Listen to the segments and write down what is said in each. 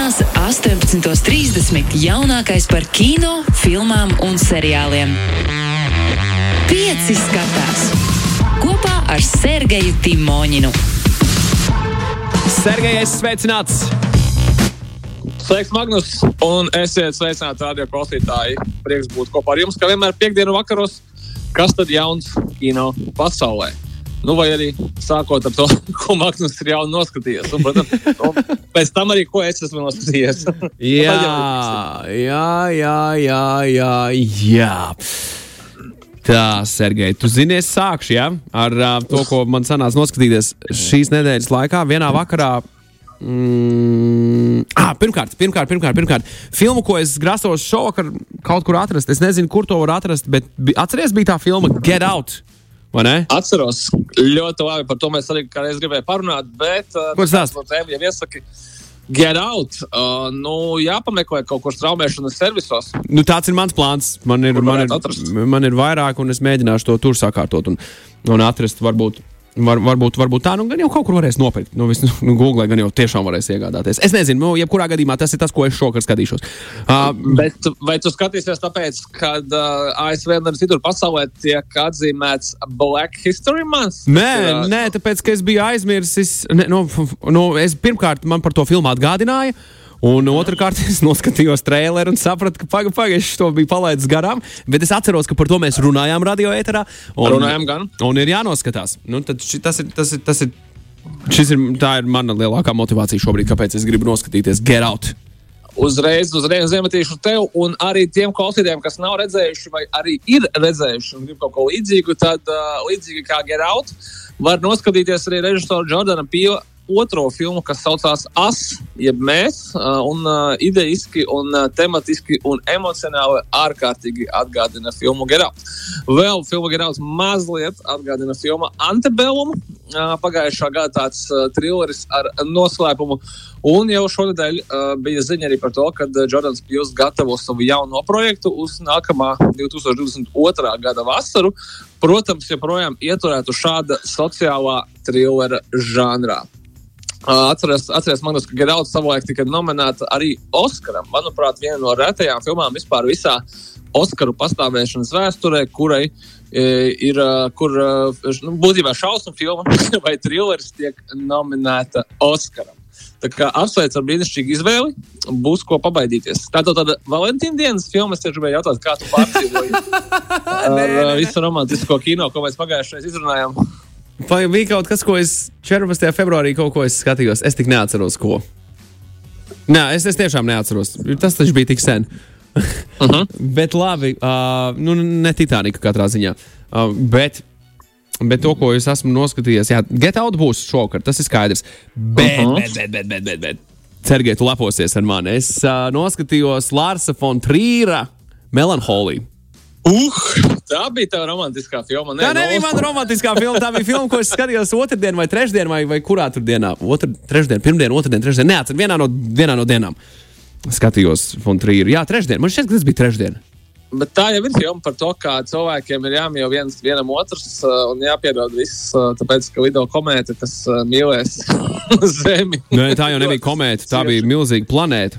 Svētdienās, 18.30. jaunākais par kino, filmām un seriāliem. Pieci skatās kopā ar Sergeju Timoņinu. Sergejs, sveicināts! Sveiks, Magnus! Un esiet sveicināti radio klausītāji. Prieks būt kopā ar jums, kā vienmēr piekdienu vakaros. Kas tad jauns kino pasaulē? Nu, vai arī sākot ar to, ko Magnus ir jau noskatījies. Un, protams, un pēc tam arī, ko es esmu noskatījies. Jā, jā, jā, jā, jā. jā. Tā, Sergei, tu zini, es sākšu ja? ar uh, to, ko man sanāca noskatīties šīs nedēļas laikā, vienā vakarā. Mm, ah, pirmkārt, pirmkārt, pirmkārt, pirmkārt, filmu, ko es grasos šovakar kaut kur atrast. Es nezinu, kur to var atrast, bet atceries, bija tā filma Get Out. Atceros, ļoti labi par to mēs arī kādreiz gribējām parunāt, bet uh, Ko tas no tēviem jau iesaka. Get out! Uh, nu, jāpameklē kaut kur straumēšanas servisos. Nu, tāds ir mans plāns. Man ir, man, varētu atrast? ir, man ir vairāk, un es mēģināšu to tur sakārtot un, un atrast. Varbūt, var, varbūt, varbūt tā, nu, gan jau kaut kur varēs nopirkt. Nu, vis, nu, Google gan jau tiešām varēs iegādāties. Es nezinu, nu, jebkurā gadījumā tas ir tas, ko es šokar skatīšos. Uh, Bet vai tu skatīsies tāpēc, ka uh, ASV un arī citur pasaulē tiek atzīmēts Black History Month? Nē, Uh, nē, tāpēc, ka es biju aizmirsis. Ne, nu, nu, es, pirmkārt, man par to filmu atgādināja. Un otrkārt, es noskatījos traileru un sapratu, ka pagaidi, pagaidi, es to biju palaidis garām. Bet es atceros, ka par to mēs runājām radio ēterā. Un, Runājām gan. Un ir jānoskatās. Nu, tad ši, tas ir. Tas ir, tas ir Šis ir, tā ir mana lielākā motivācija šobrīd, kāpēc es gribu noskatīties Get Out. Uzreiz, uzreiz iemetīšu tev, un arī tiem klausītājiem, kas nav redzējuši, vai arī ir redzējuši un grib kaut ko līdzīgu, tad uh, līdzīgi kā Get Out, var noskatīties arī režisora Jordana Pīla otro filmu, kas saucās As, jeb Mēs, un uh, idejiski, un uh, tematiski un emocionāli ārkārtīgi atgādina filmu Get Out. Vēl filma Get Out mazliet atgādina filmu Antebellum, uh, pagājušā gada tāds uh, trilleris ar noslēpumu. Un jau šonadēļ uh, bija ziņa arī par to, ka Jordans Pils gatavo savu jauno projektu uz nākamā 2022. gada vasaru. Protams, joprojām ieturētu šāda sociālā trillera žanrā. Atceries, atceries Magnus, ka Gerauds savulaik tika nominēta arī Oskaram. Manuprāt, viena no retajām filmām vispār visā Oskaru pastāvēšanas vēsturē, kurai e, ir, kur nu, būtībā šausmu filma vai trilleris tiek nominēta Oskaram. Tā kā apsveic ar brīnišķīgu izvēli, būs ko pabaidīties. Tā ir tāda Valentīna dienas filma. Es tieši gribēju jautāt, kā tu pārdzīvoji visu romantisko kino, ko mēs pagājušajā izrunājām. Vai bija kaut kas, ko es 14. februārī kaut ko skatījos? Es tik neatceros, ko. Nē, es, es tiešām neatceros. Tas taču bija tik sen. uh -huh. Bet labi, uh, nu, ne Titanika katrā ziņā. Uh, bet, bet to, ko es esmu noskatījies, jā, Get Out būs šokar, tas ir skaidrs. Bet, uh -huh. bet, bet, bet, bet, bet, bet. Sergei, tu leposies ar mani. Es uh, noskatījos Lārsa Fontrīra Melanholiju. Uh, tā bija tā romantiskā filma. Nē, Tā nebija nu, mana romantiskā filma. Tā bija filma, ko es skatījos otrdien vai trešdien, vai, vai kurā tur dienā. Otru, trešdien, pirmdien, otrdien, trešdien. Neatceros, vienā no, vienā no dienām. Skatījos Fontrīru. Jā, trešdien. Man šķiet, ka tas bija trešdien. Bet tā jau ir filma par to, kā cilvēkiem ir jāmīl viens vienam otrs uh, un jāpiedod viss, uh, tāpēc, ka lido komēta, kas uh, mīlēs Zemi. Nē, tā jau nebija komēta, tā bija milzīga planēta.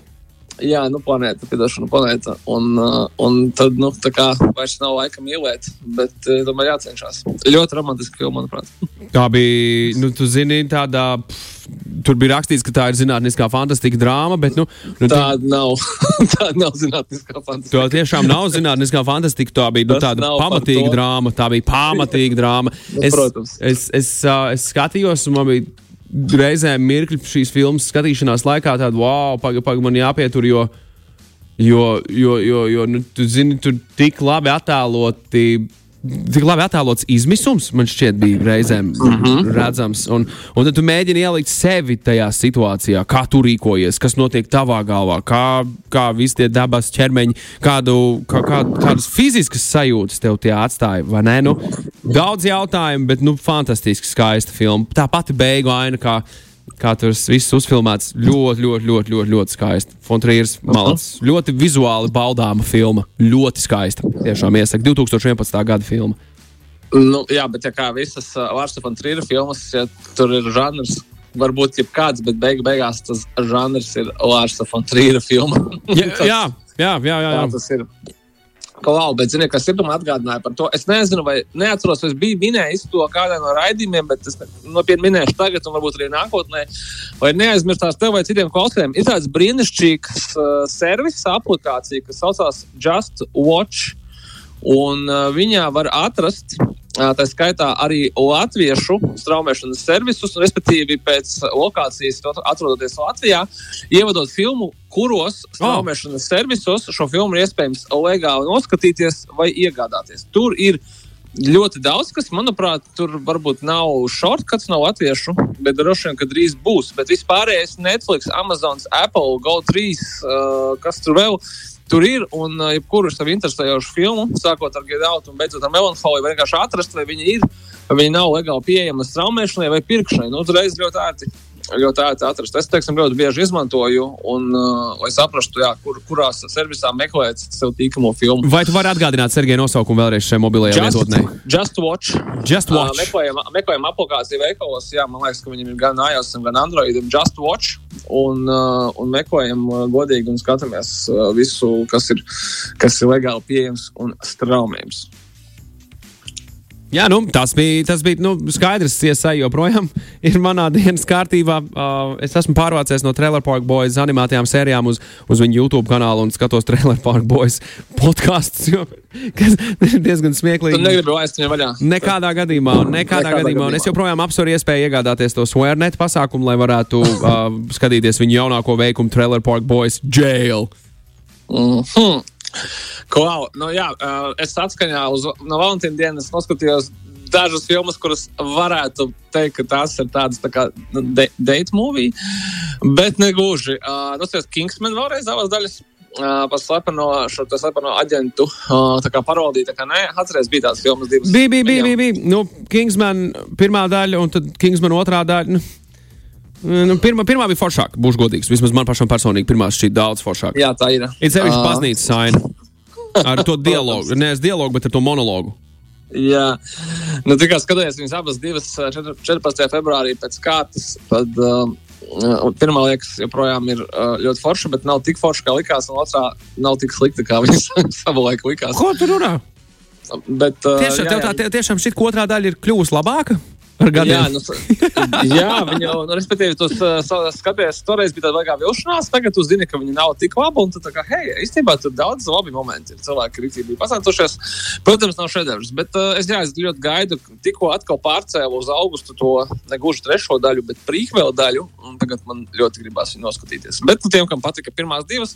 Jā, nu, planēta, piedošana, planēta. Un, uh, un tad, nu, tā kā vairs nav laika mīlēt, bet uh, tomēr jācenšas. Ļoti romantiska filma, manuprāt. Tā bija, nu, tu zini, tāda. Pff, tur bija rakstīts, ka tā ir zinātniskā fantastika drāma, bet, nu, nu tā, Tāda nav. Tāda nav zinātniskā fantastika. tā tiešām nav zinātniskā fantastika. Tā bija nu, tāda pamatīga drāma, tā bija pamatīga drāma. Nu, Es, protams. es, es, uh, es skatījos, un man bija reizēm mirkļi šīs filmas skatīšanās laikā, tāda, wow, pagaidi, paga, man jāpietur, jo, jo, jo, jo, jo nu, tu zini, tur tik labi attēloti. Tik labi attēlots izmisums, man šķiet, bija reizēm mm -hmm. redzams. Un, un tad tu mēģini ielikt sevi tajā situācijā, kā tu rīkojies, kas notiek tavā galvā, kā, kā visi tie dabas ķermeņi, kādu, kā, kā, kādas fiziskas sajūtas tev tie atstāja. Nu, daudz jautājumu, bet nu, fantastiski skaista filma. Tā pati beigu aina, kā, tur viss uzfilmēts, ļoti, ļoti, ļoti, ļoti, ļoti skaisti. Fontrīrs malts, ļoti vizuāli baudāma filma, ļoti skaista. Tiešām iesaka 2011. gada filma. Nu, jā, bet ja kā visas uh, Lārsa Fontrīra filmas, ja tur ir žanrs varbūt jebkāds, bet beig beigās tas žanrs ir Lārsa Fontrīra filma. Jā, jā, jā, jā, jā. Tā tas ir. Klau, bet, zini, kas ir man atgādināja par to? Es nezinu, vai neatceros, vai es biju minējis to kādā no raidījumiem, bet es nopietni minēšu tagad, un varbūt arī nākotnē, vai neaizmirstās tev vai citiem klausītājiem. Ir tāds brīnišķīgs uh, servis, aplikācija, kas saucās Just Watch, un viņā var atrast Tā skaitā arī latviešu straumēšanas servisus, respektīvi pēc lokācijas, atrodoties Latvijā, ievadot filmu, kuros straumēšanas servisos šo filmu ir iespējams legāli noskatīties vai iegādāties. Tur ir ļoti daudz, kas, manuprāt, tur varbūt nav shortcuts no latviešu, bet droši vien, ka drīz būs. Bet vispārējais Netflix, Amazon, Apple, GO3, uh, kas tur vēl ir tur ir. Un, uh, jebkuru sev interesējošu filmu, sākot ar Get Out un beidzot ar Melanholiju, vienkārši atrast, vai viņi ir, vai viņi nav legāli pieejami straumēšanai vai pirkšanai. Nu, Uzreiz ļoti ērti ļoti ērti atrast. Es teiksim, ļoti bieži izmantoju, un, uh, lai saprastu, jā, kur, kurās servisā meklēt sev tīkamo filmu. Vai tu vari atgādināt Sergeja nosaukumu vēlreiz šai mobilajai lietotnē? Just Watch. Just watch. Uh, meklējam, meklējam aplikāciju veikalos. Jā, man liekas, ka viņam ir gan iOS, gan Android. Just Watch. Un, uh, un meklējam uh, godīgi un skatāmies uh, visu, kas ir, kas ir legāli pieejams un straumējams. Jā, nu, tas bija, tas bija nu, skaidrs. CSI joprojām ir manā dienas kārtībā. Uh, es esmu pārvācies no Trailer Park Boys animētajām sērijām uz, uz viņu YouTube kanālu un skatos Trailer Park Boys podkāstus. Tas ir diezgan smieklīgi. Tu negribi laist viņu vaļā. Nekādā gadījumā, nekādā, nekādā gadījumā. gadījumā. Un es joprojām apsveru iespēju iegādāties to SwearNet pasākumu, lai varētu uh, skatīties viņu jaunāko veikumu Trailer Park Boys Jail. Mm -hmm. Klau, nu, jā, es atskaņā uz no Valentīna dienas noskatījos dažas filmas, kuras varētu teikt, ka tās ir tādas tā kā nu, de date movie, bet ne gluži. Uh, Nosties Kingsman vēlreiz savas daļas. Uh, par slepeno, šo slepeno aģentu uh, parodiju. Tā kā nē, atcerieties, bija tādas filmas, divas. Bija, bija. bija, bija. Nu, Kingsman pirmā daļa un tad Kingsman otrā daļa. Nu. Nu, pirmā, pirmā bija foršāka, būšu godīgs. Vismaz man pašam personīgi pirmā šķiet daudz foršāka. Jā, tā ir. Ir sevišķi uh, baznīcas saina. Ar to dialogu, nevis dialogu, bet ar to monologu. Jā, nu, tā kā skatījos viņas abas divas 14. februārī pēc kārtas, tad uh, pirmā liekas, joprojām ir uh, ļoti forša, bet nav tik forša, kā likās, un otrā nav tik slikta, kā viņas savulaik likās. Ko tu runā? Bet, uh, tiešām, jā, jā. Tā, tie, tiešām šī otrā daļa ir kļuvusi labāka. Jā, nu, jā, viņa jau, nu, respektīvi, tu uh, skaties, toreiz bija tāda kā vilšanās, tagad tu zini, ka viņa nav tik laba. Un tu tā kā, hei, īstenībā tur daudz labi momenti ir. Cilvēki rīcībā bija pasantušies. Protams, nav šedevrs, bet uh, es, jā, es ļoti gaidu, tikko atkal pārcēlu uz augustu to negluži trešo daļu, bet prīkvēlu daļu. Un tagad man ļoti gribās viņu noskatīties. Bet tiem, kam patika pirmās divas,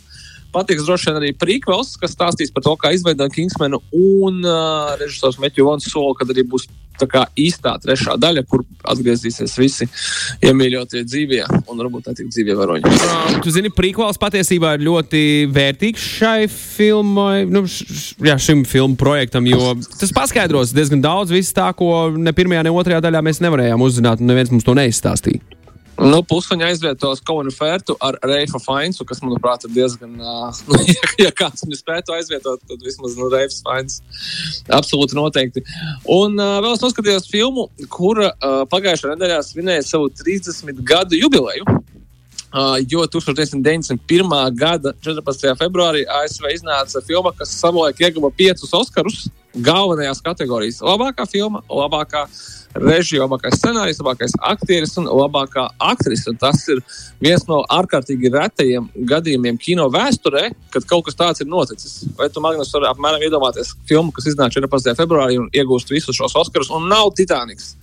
patiks droši vien arī prīkvels, kas stāstīs par to, kā izveidot Kingsmanu un uh, režisors Metju Vons soli, kad arī būs tā kā īstā trešā daļa, kur atgriezīsies visi iemīļotie dzīvie un varbūt tā tik dzīvie varoņi. Uh, tu zini, prīkvels patiesībā ir ļoti vērtīgs šai filmai, nu, š, jā, šim filmu projektam, jo tas paskaidros diezgan daudz visu tā, ko ne pirmajā, ne otrajā daļā mēs nevarējām uzzināt, un neviens mums to neizstāstīja. Nu, Puskaņa aizvietos Kovanu Fērtu ar Reifu Fainsu, kas, manuprāt, ir diezgan. Uh, ja, ja kāds viņu spētu aizvietot, tad vismaz nu, Reifs Fains. Absolūti noteikti. Un uh, vēl es noskatījos filmu, kura uh, pagājušajā nedēļā svinēja savu 30 gadu jubileju. Uh, jo 1991. gada 14. februārī ASV iznāca filma, kas savulaik ieguva piecus Oskarus galvenajās kategorijās. Labākā filma, labākā režija, labākais scenārijs, labākais aktieris un labākā aktrise. Tas ir viens no ārkārtīgi retajiem gadījumiem kino vēsturē, kad kaut kas tāds ir noticis. Vai tu, Magnus, vari apmēram iedomāties filmu, kas iznāca 14. februārī un iegūst visus šos Oskarus, un nav Titaniks?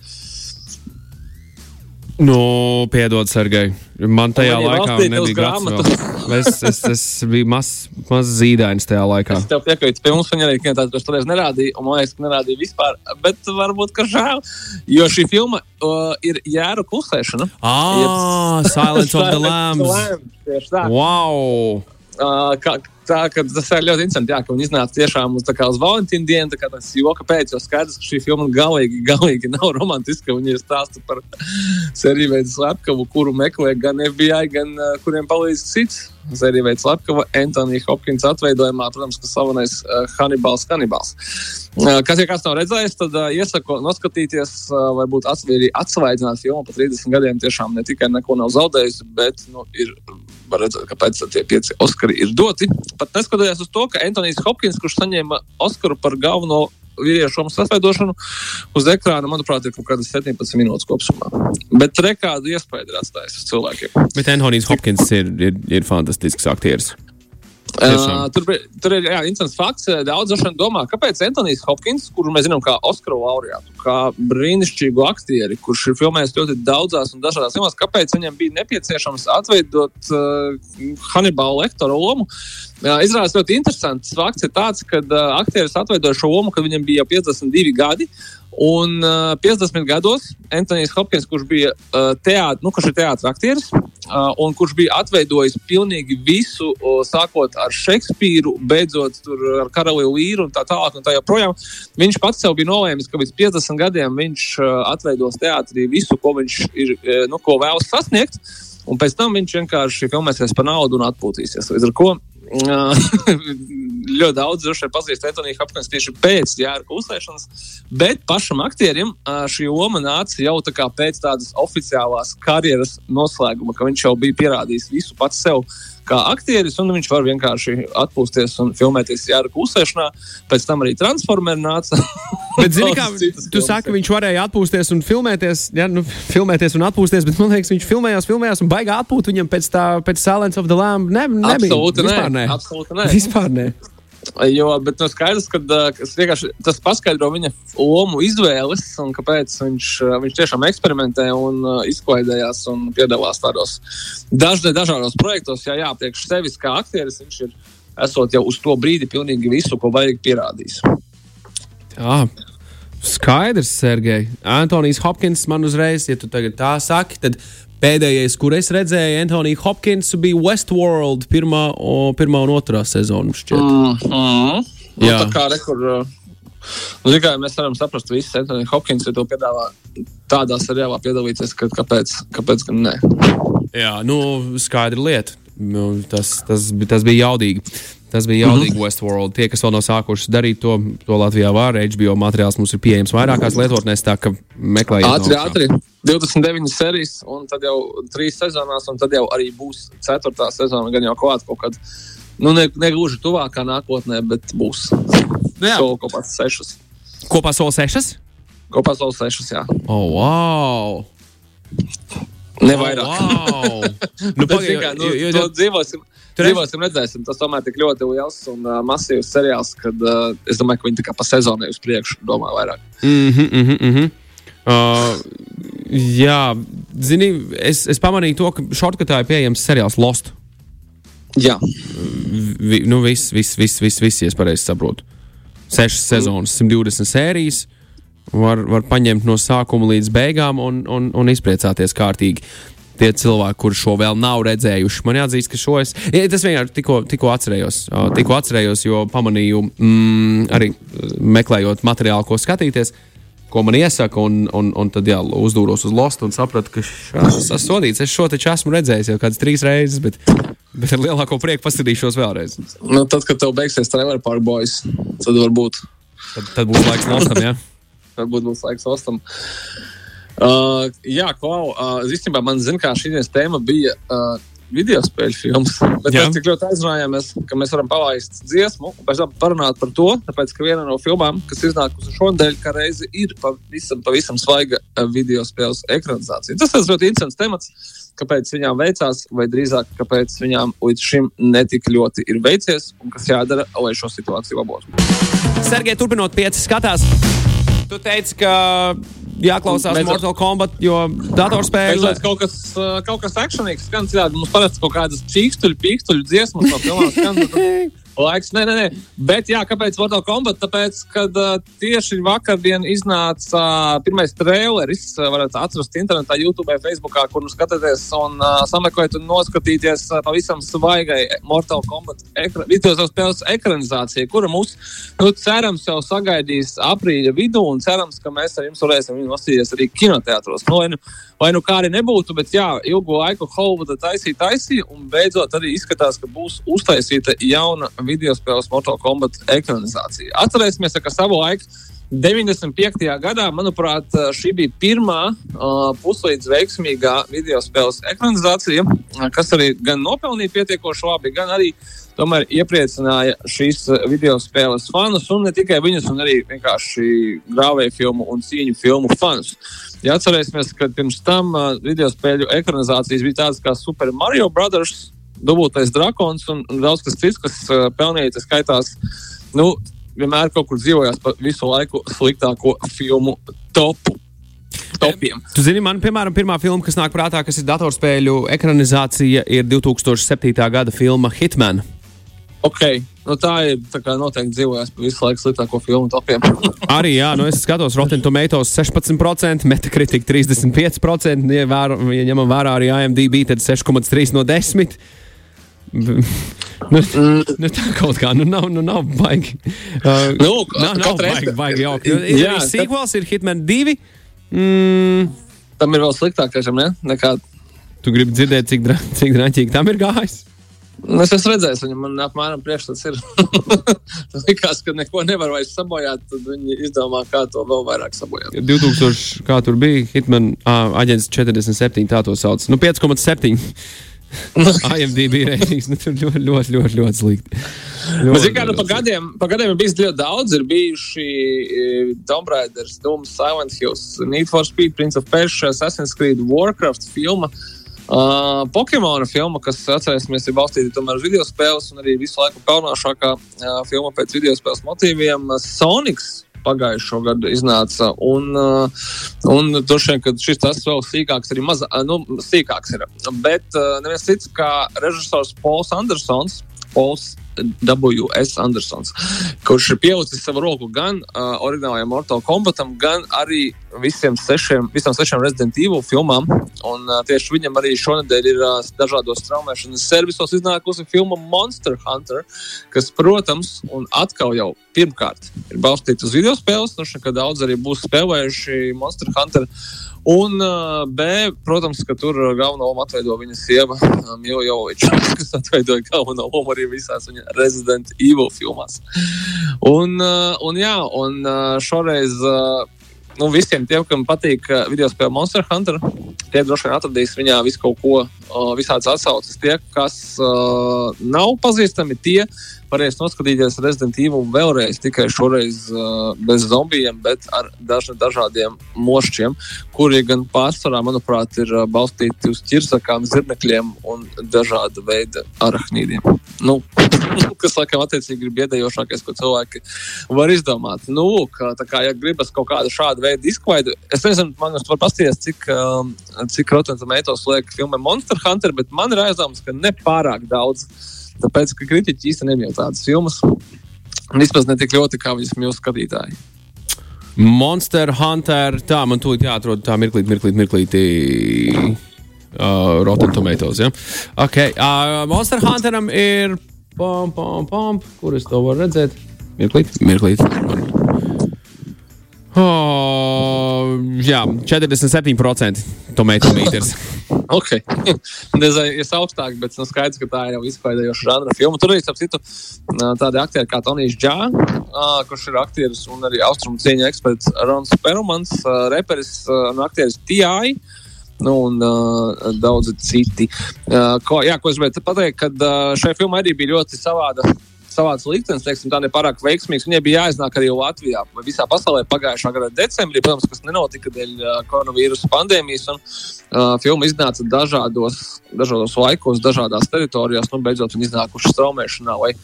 Nu, piedod, Sergei. Man tajā Man laikā nebija grāmatas. Es, es, es biju mazs maz zīdainis tajā laikā. Es tev piekrītu, pie mums viņa arī tādu toreiz nerādīja, un man liekas, ka nerādīja vispār. Bet varbūt, ka žēl, jo šī filma uh, ir jēra klusēšana. Ah, Silence of the Lambs. Tieši tā. Wow! Uh, kā, tā, tas ir ļoti interesanti, jā, ka viņi iznāca tiešām uz, uz Valentīna dienu, tas joka pēc, jo skaidrs, ka šī filma galīgi, galīgi nav romantiska. Viņi ir stāsta par sēriju veidu slepkavu, kuru meklē gan FBI, gan uh, kuriem palīdz cits. Sērija veids slepkava, Antonija Hopkins atveidojumā, protams, ka slavenais uh, Hannibals Hannibals. Uh, kas, ja kāds nav redzējis, tad uh, iesaku noskatīties, uh, vai būt atsvaidzināt filmu par 30 gadiem. Tiešām ne tikai neko nav zaudējusi, bet nu, ir var redzēt, kāpēc tie pieci Oskari ir doti. Pat neskatoties uz to, ka Antonius Hopkins, kurš saņēma Oskaru par galveno vīriešu lomu sasveidošanu, uz ekrāna, manuprāt, ir kaut kādas 17 minūtes kopumā. Bet rekādu iespēju ir atstājis uz cilvēkiem. Bet Antonius Hopkins ir, ir, ir fantastisks aktieris. Uh, tur, tur ir jā, interesants fakts. Daudz cilvēku domā, kāpēc Antonius Hopkins, kuru mēs zinām kā Oskaru laureātu, kā brīnišķīgu aktieri, kurš ir filmējis ļoti daudzās un dažādās filmās, kāpēc viņam bija nepieciešams atveidot uh, Hannibala lektora lomu. Uh, Izrādās ļoti interesants fakts tāds, ka uh, aktieris atveidoja šo lomu, kad viņam bija jau 52 gadi. Un uh, 50 gados Antonius Hopkins, kurš bija uh, teātris, nu, kurš ir teātris aktieris, uh, un kurš bija atveidojis pilnīgi visu, uh, sākot ar Šekspīru, beidzot ar Karali Līru un tā tālāk, un tā joprojām. Viņš pats sev bija nolēmis, ka līdz 50 gadiem viņš uh, atveidos teātrī visu, ko viņš ir, uh, nu, ko vēlas sasniegt. Un pēc tam viņš vienkārši filmēsies par naudu un atpūtīsies. Līdz ar to ļoti daudz droši pazīst Antoniju Hopkins tieši pēc jēra klusēšanas, bet pašam aktierim šī loma nāca jau tā pēc tādas oficiālās karjeras noslēguma, ka viņš jau bija pierādījis visu pats sev kā aktieris, un viņš var vienkārši atpūsties un filmēties jēra klusēšanā. Pēc tam arī Transformers nāca. bet, zini, kā tu saki, ka viņš varēja atpūsties un filmēties, ja, nu, filmēties un atpūsties, bet man liekas, viņš filmējās, filmējās un baigā atpūt viņam pēc tā, pēc Silence of the Lamb. Ne, nebija. Absolūti nē. nē. Absolūti nē. Vispār nē. Jo, bet nu, skaidrs, ka tas paskaidro viņa lomu izvēles un kāpēc viņš, viņš tiešām eksperimentē un izklaidējās un piedalās tādos dažne, dažādos projektos. Jā, jā, priekš sevis kā aktieris viņš ir esot jau uz to brīdi pilnīgi visu, ko vajag pierādījis. Jā. Skaidrs, Sergei. Antonijs Hopkins man uzreiz, ja tu tagad tā saki, tad Pēdējais, kur es redzēju Antoniju Hopkinsu, bija Westworld pirmā, o, pirmā un otrā sezona. Mm -hmm. nu, tā kā rekur, nu, tikai mēs varam saprast, ka visi Antonija Hopkins to piedāvā tādā seriālā piedalīties, ka kāpēc, kāpēc gan ne? Jā, nu, skaidra lieta. Nu, tas, tas, tas bija jaudīgi. Tas bija jaudīgi mm -hmm. Westworld. Tie, kas vēl nav sākuši darīt to, to Latvijā var, HBO materiāls mums ir pieejams vairākās lietotnēs, tā ka meklējiet. Ātri, ātri. 29 sērijas, un tad jau 3 sezonās, un tad jau arī būs 4. sezona, gan jau klāt kaut kad. Nu, ne, ne gluži tuvākā nākotnē, bet būs. Nu, jā, Soli kopā 6. kopā soli 6. Kopā soli 6. Jā, Oh, wow! Ne vairāk. Oh, wow. nu, Bet, pagaid, zini kā, nu, jo- jo- to dzīvosim. Tur Dzīvosim, redzēsim. Tas tomēr tik ļoti liels un uh, masīvs seriāls, ka uh, es domāju, ka viņi pa sezonai uz priekšu domā vairāk. Mhm, mhm, mhm. Uh, jā, zini, es, es pamanīju to, ka šortkatā ir pieejams seriāls Lost. Jā, Vi, nu, viss, viss, viss, viss, viss, ja es pareizi saprotu. Sešas sezonas, 120 sērijas. Var, var paņemt no sākuma līdz beigām un, un, un izpriecāties kārtīgi. Tie cilvēki, kurš šo vēl nav redzējuši, man jāatzīst, ka šo es. Ja, tas vienkārši tikko, tikko atcerējos. Tikko atcerējos, jo pamanīju, mm, arī meklējot materiālu, ko skatīties, ko man iesaka. Un, un, un tad jā, uzdūros uz Lost un sapratu, ka šis ir sodīts. Es šo taču esmu redzējis jau kādas trīs reizes, bet, bet ar lielāko prieku paskatīšos vēlreiz. nu, tad, kad tev beigsies Trailer Park Boys, tad varbūt, Tad, tad būs laiks nostam, jā. Varbūt būs laiks ostam. Uh, jā, klau, uh, īstenībā man zina, kā šī tēma bija uh, video spēļu filmas. Bet Jā. mēs tik ļoti aizrunājāmies, ka mēs varam palaist dziesmu un pēc tam parunāt par to. Tāpēc, ka viena no filmām, kas iznākusi šonadēļ, kā reizi ir pavisam, pavisam svaiga uh, video spēles ekranizācija. Tas ir ļoti interesants temats. Kāpēc viņām veicās, vai drīzāk, kāpēc viņām līdz šim netik ļoti ir veicies, un kas jādara, lai šo situāciju labotu. Sergei, turpinot, pieci skatās. Tu teici, ka jāklausās Mēs- Mortal Kombat, jo datorspēle. Pēc kaut kas, kaut kas akcionīgs, skan citādi. Mums parasti kaut kādas pīkstuļu, pīkstuļu dziesmas no filmām skan. Laiks, nē, nē, nē. Bet, jā, kāpēc Mortal Kombat? Tāpēc, kad uh, tieši vakardien iznāca uh, pirmais traileris, uh, varat atrast internetā, YouTube, Facebookā, kur nu skatāties un uh, sameklēt un noskatīties uh, pavisam svaigai Mortal Kombat ekra spēles ekranizācija, kura mūs, nu, cerams, jau sagaidīs aprīļa vidū un cerams, ka mēs ar jums varēsim viņu nosīties arī kinoteātros. Nu, vai, nu, vai nu kā arī nebūtu, bet jā, ilgu laiku Hollywooda taisīja, taisīja un beidzot arī izskatās, ka būs uztaisīta jauna video spēles Mortal Kombat ekranizācija. Atcerēsimies, ka savu laiku 95. gadā, manuprāt, šī bija pirmā uh, puslīdz veiksmīgā video spēles ekranizācija, kas arī gan nopelnīja pietiekoši labi, gan arī tomēr iepriecināja šīs video spēles fanus, un ne tikai viņus, un arī vienkārši grāvēju filmu un cīņu filmu fanus. Ja atcerēsimies, ka pirms tam uh, video spēļu ekranizācijas bija tādas kā Super Mario Brothers, Dubultais Drakons un, un daudz kas cits, kas uh, pelnīja, tas skaitās. Nu, vienmēr kaut kur dzīvojās pa visu laiku sliktāko filmu topu. Topiem. Tu zini, man, piemēram, pirmā filma, kas nāk prātā, kas ir datorspēļu ekranizācija, ir 2007. gada filma Hitman. Ok, nu tā ir tā kā noteikti dzīvojās pa visu laiku sliktāko filmu topiem. Arī, jā, nu es skatos Rotten Tomatoes 16%, Metacritic 35%, ja, vēro, ja ņemam vērā arī IMDb, tad 6,3 no 10. Nu, nu, tā kaut kā, nu nav, nu nav baigi. Uh, Nu, nav, nav baigi, baigi jauki. Ir Jā, arī sequels, ir Hitman 2. Mm, Tam ir vēl sliktākais, ne? Nekā tu gribi dzirdēt, cik, dra cik draņķīgi tam ir gājis? Nu, Es esmu redzējis, viņam man apmēram priekšstats ir. Tas likās, ka neko nevar vairs sabojāt, tad viņi izdomā, kā to vēl vairāk sabojāt. 2000, kā tur bija, Hitman uh, aģents 47, tā to sauc. Nu, 5,7. IMDb reitings, nu, tur ļoti, ļoti, ļoti, ļoti slikti. Bet, zini, kā, nu, pa, gadiem, pa gadiem ir bijis ļoti daudz. Ir bijuši eh, Tomb Raider, Doom, Silent Hills, Need for Speed, Prince of Persia, Assassin's Creed, Warcraft filma. Uh, Pokemona filma, kas, atcerēsimies, ir balstīta uz video spēles, un arī visu laiku pelnāšākā uh, filma pēc video spēles motīviem - Sonics. Pagājušo gadu iznāca, un, uh, un droši vien, ka šis tas vēl sīkāks, arī maza, uh, nu, sīkāks ir. Bet uh, neviens cits kā režisors Pols Andersons, Pols W.S. Andersons, kurš ir pielicis savu roku gan uh, oriģinālajam Mortal Kombatam, gan arī visiem sešiem, visām sešām Resident Evil filmām. Un, uh, tieši viņam arī šonadēļ ir uh, dažādos traumēšanas servisos iznākusi filma Monster Hunter, kas, protams, un atkal jau pirmkārt ir balstīta uz video spēles, nu, ka daudz arī būs spēlējuši Monster Hunter. Un uh, B, protams, ka tur galveno lomu atveido viņa sieva uh, Mila Joviča, kas atveidoja galveno lomu arī visās viņa Resident Evil filmās. Un, uh, un jā, un uh, šoreiz uh, nu, visiem tiem, kam patīk video spēle Monster Hunter, tie droši vien atradīs viņā visu kaut ko, visādas atsauces. Tie, kas uh, nav pazīstami, tie varēs noskatīties Resident Evil vēlreiz, tikai šoreiz uh, bez zombijiem, bet ar dažna, dažādiem mošķiem, kuri gan pārsvarā, manuprāt, ir uh, balstīti uz ķirsakām, zirnekļiem un dažāda veida arachnīdiem. Nu, kas, laikam, attiecīgi ir biedējošākais, ko cilvēki var izdomāt. Nu, lūk, tā kā, ja gribas kaut kādu šādu veidu izklaidu, es nezinu, man jūs var pasties, cik, um, cik Rotten Tomatoes liek filmai Monster Hunter, bet man ir aizdoms, ka nepārāk daudz. Tāpēc, ka kritiķi īstenībā nemīl tādas filmas. Vismaz ne tik ļoti, kā viņas mīl skatītāji. Monster Hunter. Tā, man tūlīt jāatrod tā mirklīt, mirklīt, mirklīt. Uh, Rotten Tomatoes. Ja? Okay. Uh, Monster Hunteram ir. Pom, pom, pom. Kur es to varu redzēt? Mirklīt, mirklīt. Oh, jā, 47% tomatometrs. Ok, nezinu, ir augstāk, bet nu, skaidrs, ka tā ir jau izklaidējoša žanra filma. Tur arī, starp citu, tādi aktieri kā Tonijs Džā, kurš ir aktieris un arī austrumu cieņa eksperts Rons Perumans, reperis un aktieris T.I. Nu, un uh, daudzi citi. Uh, ko, jā, ko es gribēju pateikt, kad uh, šai filmai arī bija ļoti savāda savāds liktenis, teiksim, tā nepārāk veiksmīgs. Viņai bija jāiznāk arī Latvijā vai visā pasaulē pagājušā gada decembrī, protams, kas nenotika dēļ uh, koronavīrusa pandēmijas. Un, uh, filma iznāca dažādos, dažādos laikos, dažādās teritorijās. Nu, beidzot, viņi iznākuši straumēšanā vai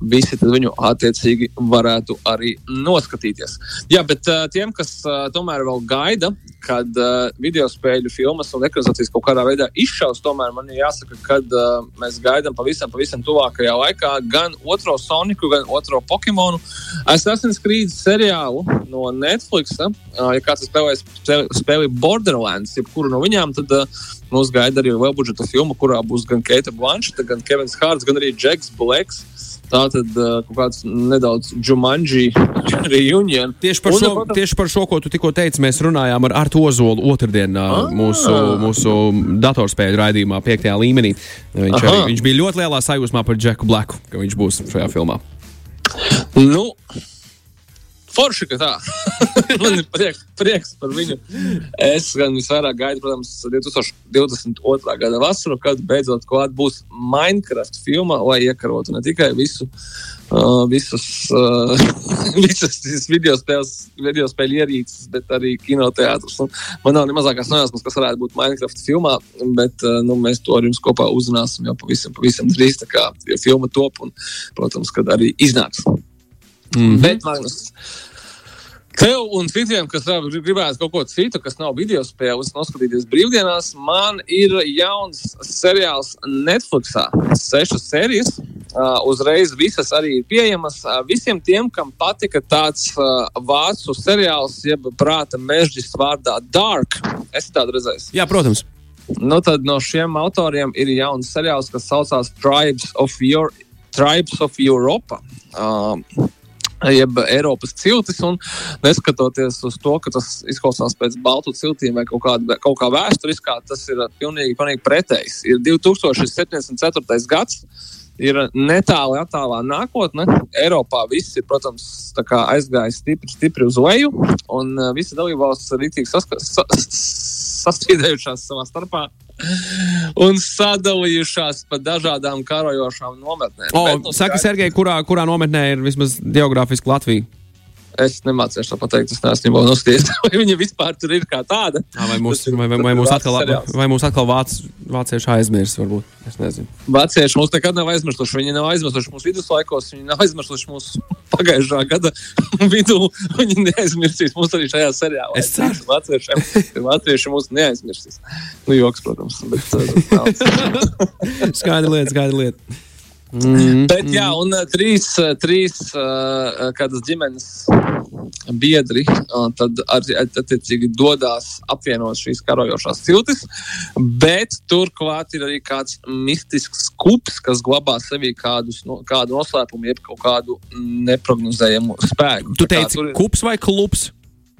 visi viņu attiecīgi varētu arī noskatīties. Jā, bet uh, tiem, kas uh, tomēr vēl gaida, kad uh, video spēļu filmas un ekranizācijas kaut kādā veidā izšaus, tomēr man ir jāsaka, ka uh, mēs gaidām pavisam, pavisam tuvākajā laikā gan otro Soniku, gan otro Pokemonu. Esmu skrījis seriālu no Netflix. Uh, ja kāds spēlēs spēli Borderlands, jebkuru no viņām, tad uh, mūs gaida arī liela budžeta filma, kurā būs gan Keita Blancheta, gan Kevins Hārts, gan arī Džeks Bleks. Tā tad uh, kaut kāds nedaudz Jumanji reunion. Tieši par, un, šo, protams, tieši par šo, ko tu tikko teici, mēs runājām ar Artu Ozolu otrdien ah. mūsu, mūsu datorspēļu raidījumā, piektajā līmenī. Viņš, arī, viņš bija ļoti lielā sajūsmā par Džeku Blaku, ka viņš būs šajā filmā. Nu, Forši, ka tā. Man ir prieks, prieks par viņu. Es gan visvairāk gaidu, protams, 2022. gada vasaru, kad beidzot klāt būs Minecraft filma, lai iekarotu ne tikai visu. Uh, visas, uh, visas video, spēles, video spēļu ierīces, bet arī kinoteātris. Man nav ne mazākās nojausmas, kas varētu būt Minecraft filmā, bet uh, nu, mēs to ar jums kopā uzzināsim jau pavisam, pavisam drīz. Tā kā filma top un, protams, kad arī iznāks. Mm -hmm. Bet, Magnus, tev un citiem, kas gribētu kaut ko citu, kas nav video spēles, noskatīties brīvdienās, man ir jauns seriāls Netflix. Sešas sērijas, uh, uzreiz visas arī ir pieejamas. Uh, visiem tiem, kam patika tāds uh, vācu seriāls, jeb prāta mežģis vārdā Dark, es tādu redzēju. Jā, protams. Nu, tad no šiem autoriem ir jauns seriāls, kas saucās Tribes of, Your, Tribes of Europa. Uh, jeb Eiropas ciltis. Neskatoties uz to, ka tas izklausās pēc baltu ciltīm vai kaut, kāda, kaut kā vēsturiskā, tas ir pilnīgi, pilnīgi pretējs. Ir 2074. gads. Ir netāli attālā nākotne. Eiropā viss ir, protams, aizgājis stipri, stipri uz leju, un uh, visi dalībvalstis ir rītīgi sastrīdējušās savā starpā un sadalījušās pa dažādām karojošām nometnēm. O, Bet, nu, saka, Sergei, kurā, kurā nometnē ir vismaz geogrāfiski Latvija? Es nemācīšu to pateikt, es neesmu jau noskatījies, vai viņa vispār tur ir kā tāda. À, vai mūs, vai, vai, vai mūs atkal, vai mūs atkal vāc, vācieši aizmirs, varbūt? Es nezinu. Vācieši mūs nekad nav aizmirsuši. Viņi nav aizmirsuši mūsu viduslaikos, viņi nav aizmirsuši mūsu pagājušā gada vidū. Viņi neaizmirsīs mūs arī šajā seriālā. Es ceru, ka vāciešiem, vācieši mūs neaizmirsīs. Nu, joks, protams. Bet, skaidra lieta, skaidra lieta. Mm, Bet, jā, un uh, trīs, uh, trīs uh, kādas ģimenes biedri tad arī attiecīgi dodas apvienot šīs karojošās ciltis. Bet turklāt ir arī kāds mistisks kups, kas glabā sevī kādus, no, kādu noslēpumu, jeb kaut kādu neprognozējumu spēku. Tu teici, ir... kups vai klubs?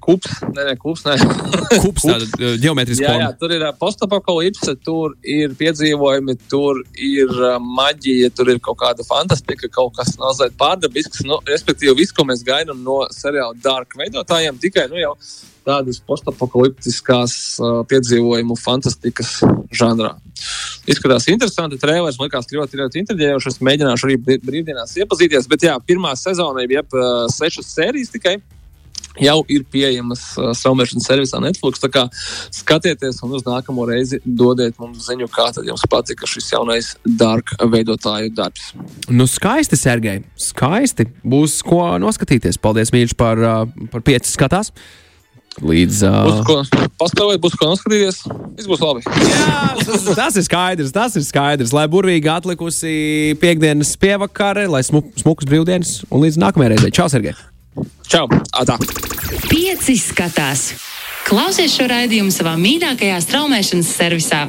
Kups, nē, nē, kups, nē. kups tāda ģeometriska forma. Jā, jā, tur ir postapokalipse, tur ir piedzīvojumi, tur ir maģija, tur ir kaut kāda fantastika, kaut kas mazliet pārdabisks. Nu, respektīvi, viss, ko mēs gaidām no seriāla Dark veidotājiem, tikai nu, jau tādas postapokaliptiskās uh, piedzīvojumu fantastikas žanrā. Izskatās interesanti. Trēlers man liekas ļoti, ļoti intriģējošs. Mēģināšu arī brīvdienās iepazīties. Bet jā, pirmā sezona ir ap uh, sešas sērijas tikai jau ir pieejamas uh, straumēšanas servisā Netflix. Tā kā skatieties un uz nākamo reizi dodiet mums ziņu, kā tad jums patika šis jaunais dark veidotāju darbs. Nu, skaisti, Sergei. Skaisti. Būs ko noskatīties. Paldies, Mīļš, par, uh, par pieci skatās. Līdz. Uh... Būs ko pastāvēt, būs ko noskatīties. Viss būs labi. Jā, tas, tas ir skaidrs. Tas ir skaidrs. Lai burvīgi atlikusi piekdienas pievakare, lai smuk, smukas brīvdienas un līdz nākamajai reizei. Čau, Sergei! Čau! Atā. Pieci skatās! Klausies šo raidījumu savā mīļākajā straumēšanas servisā!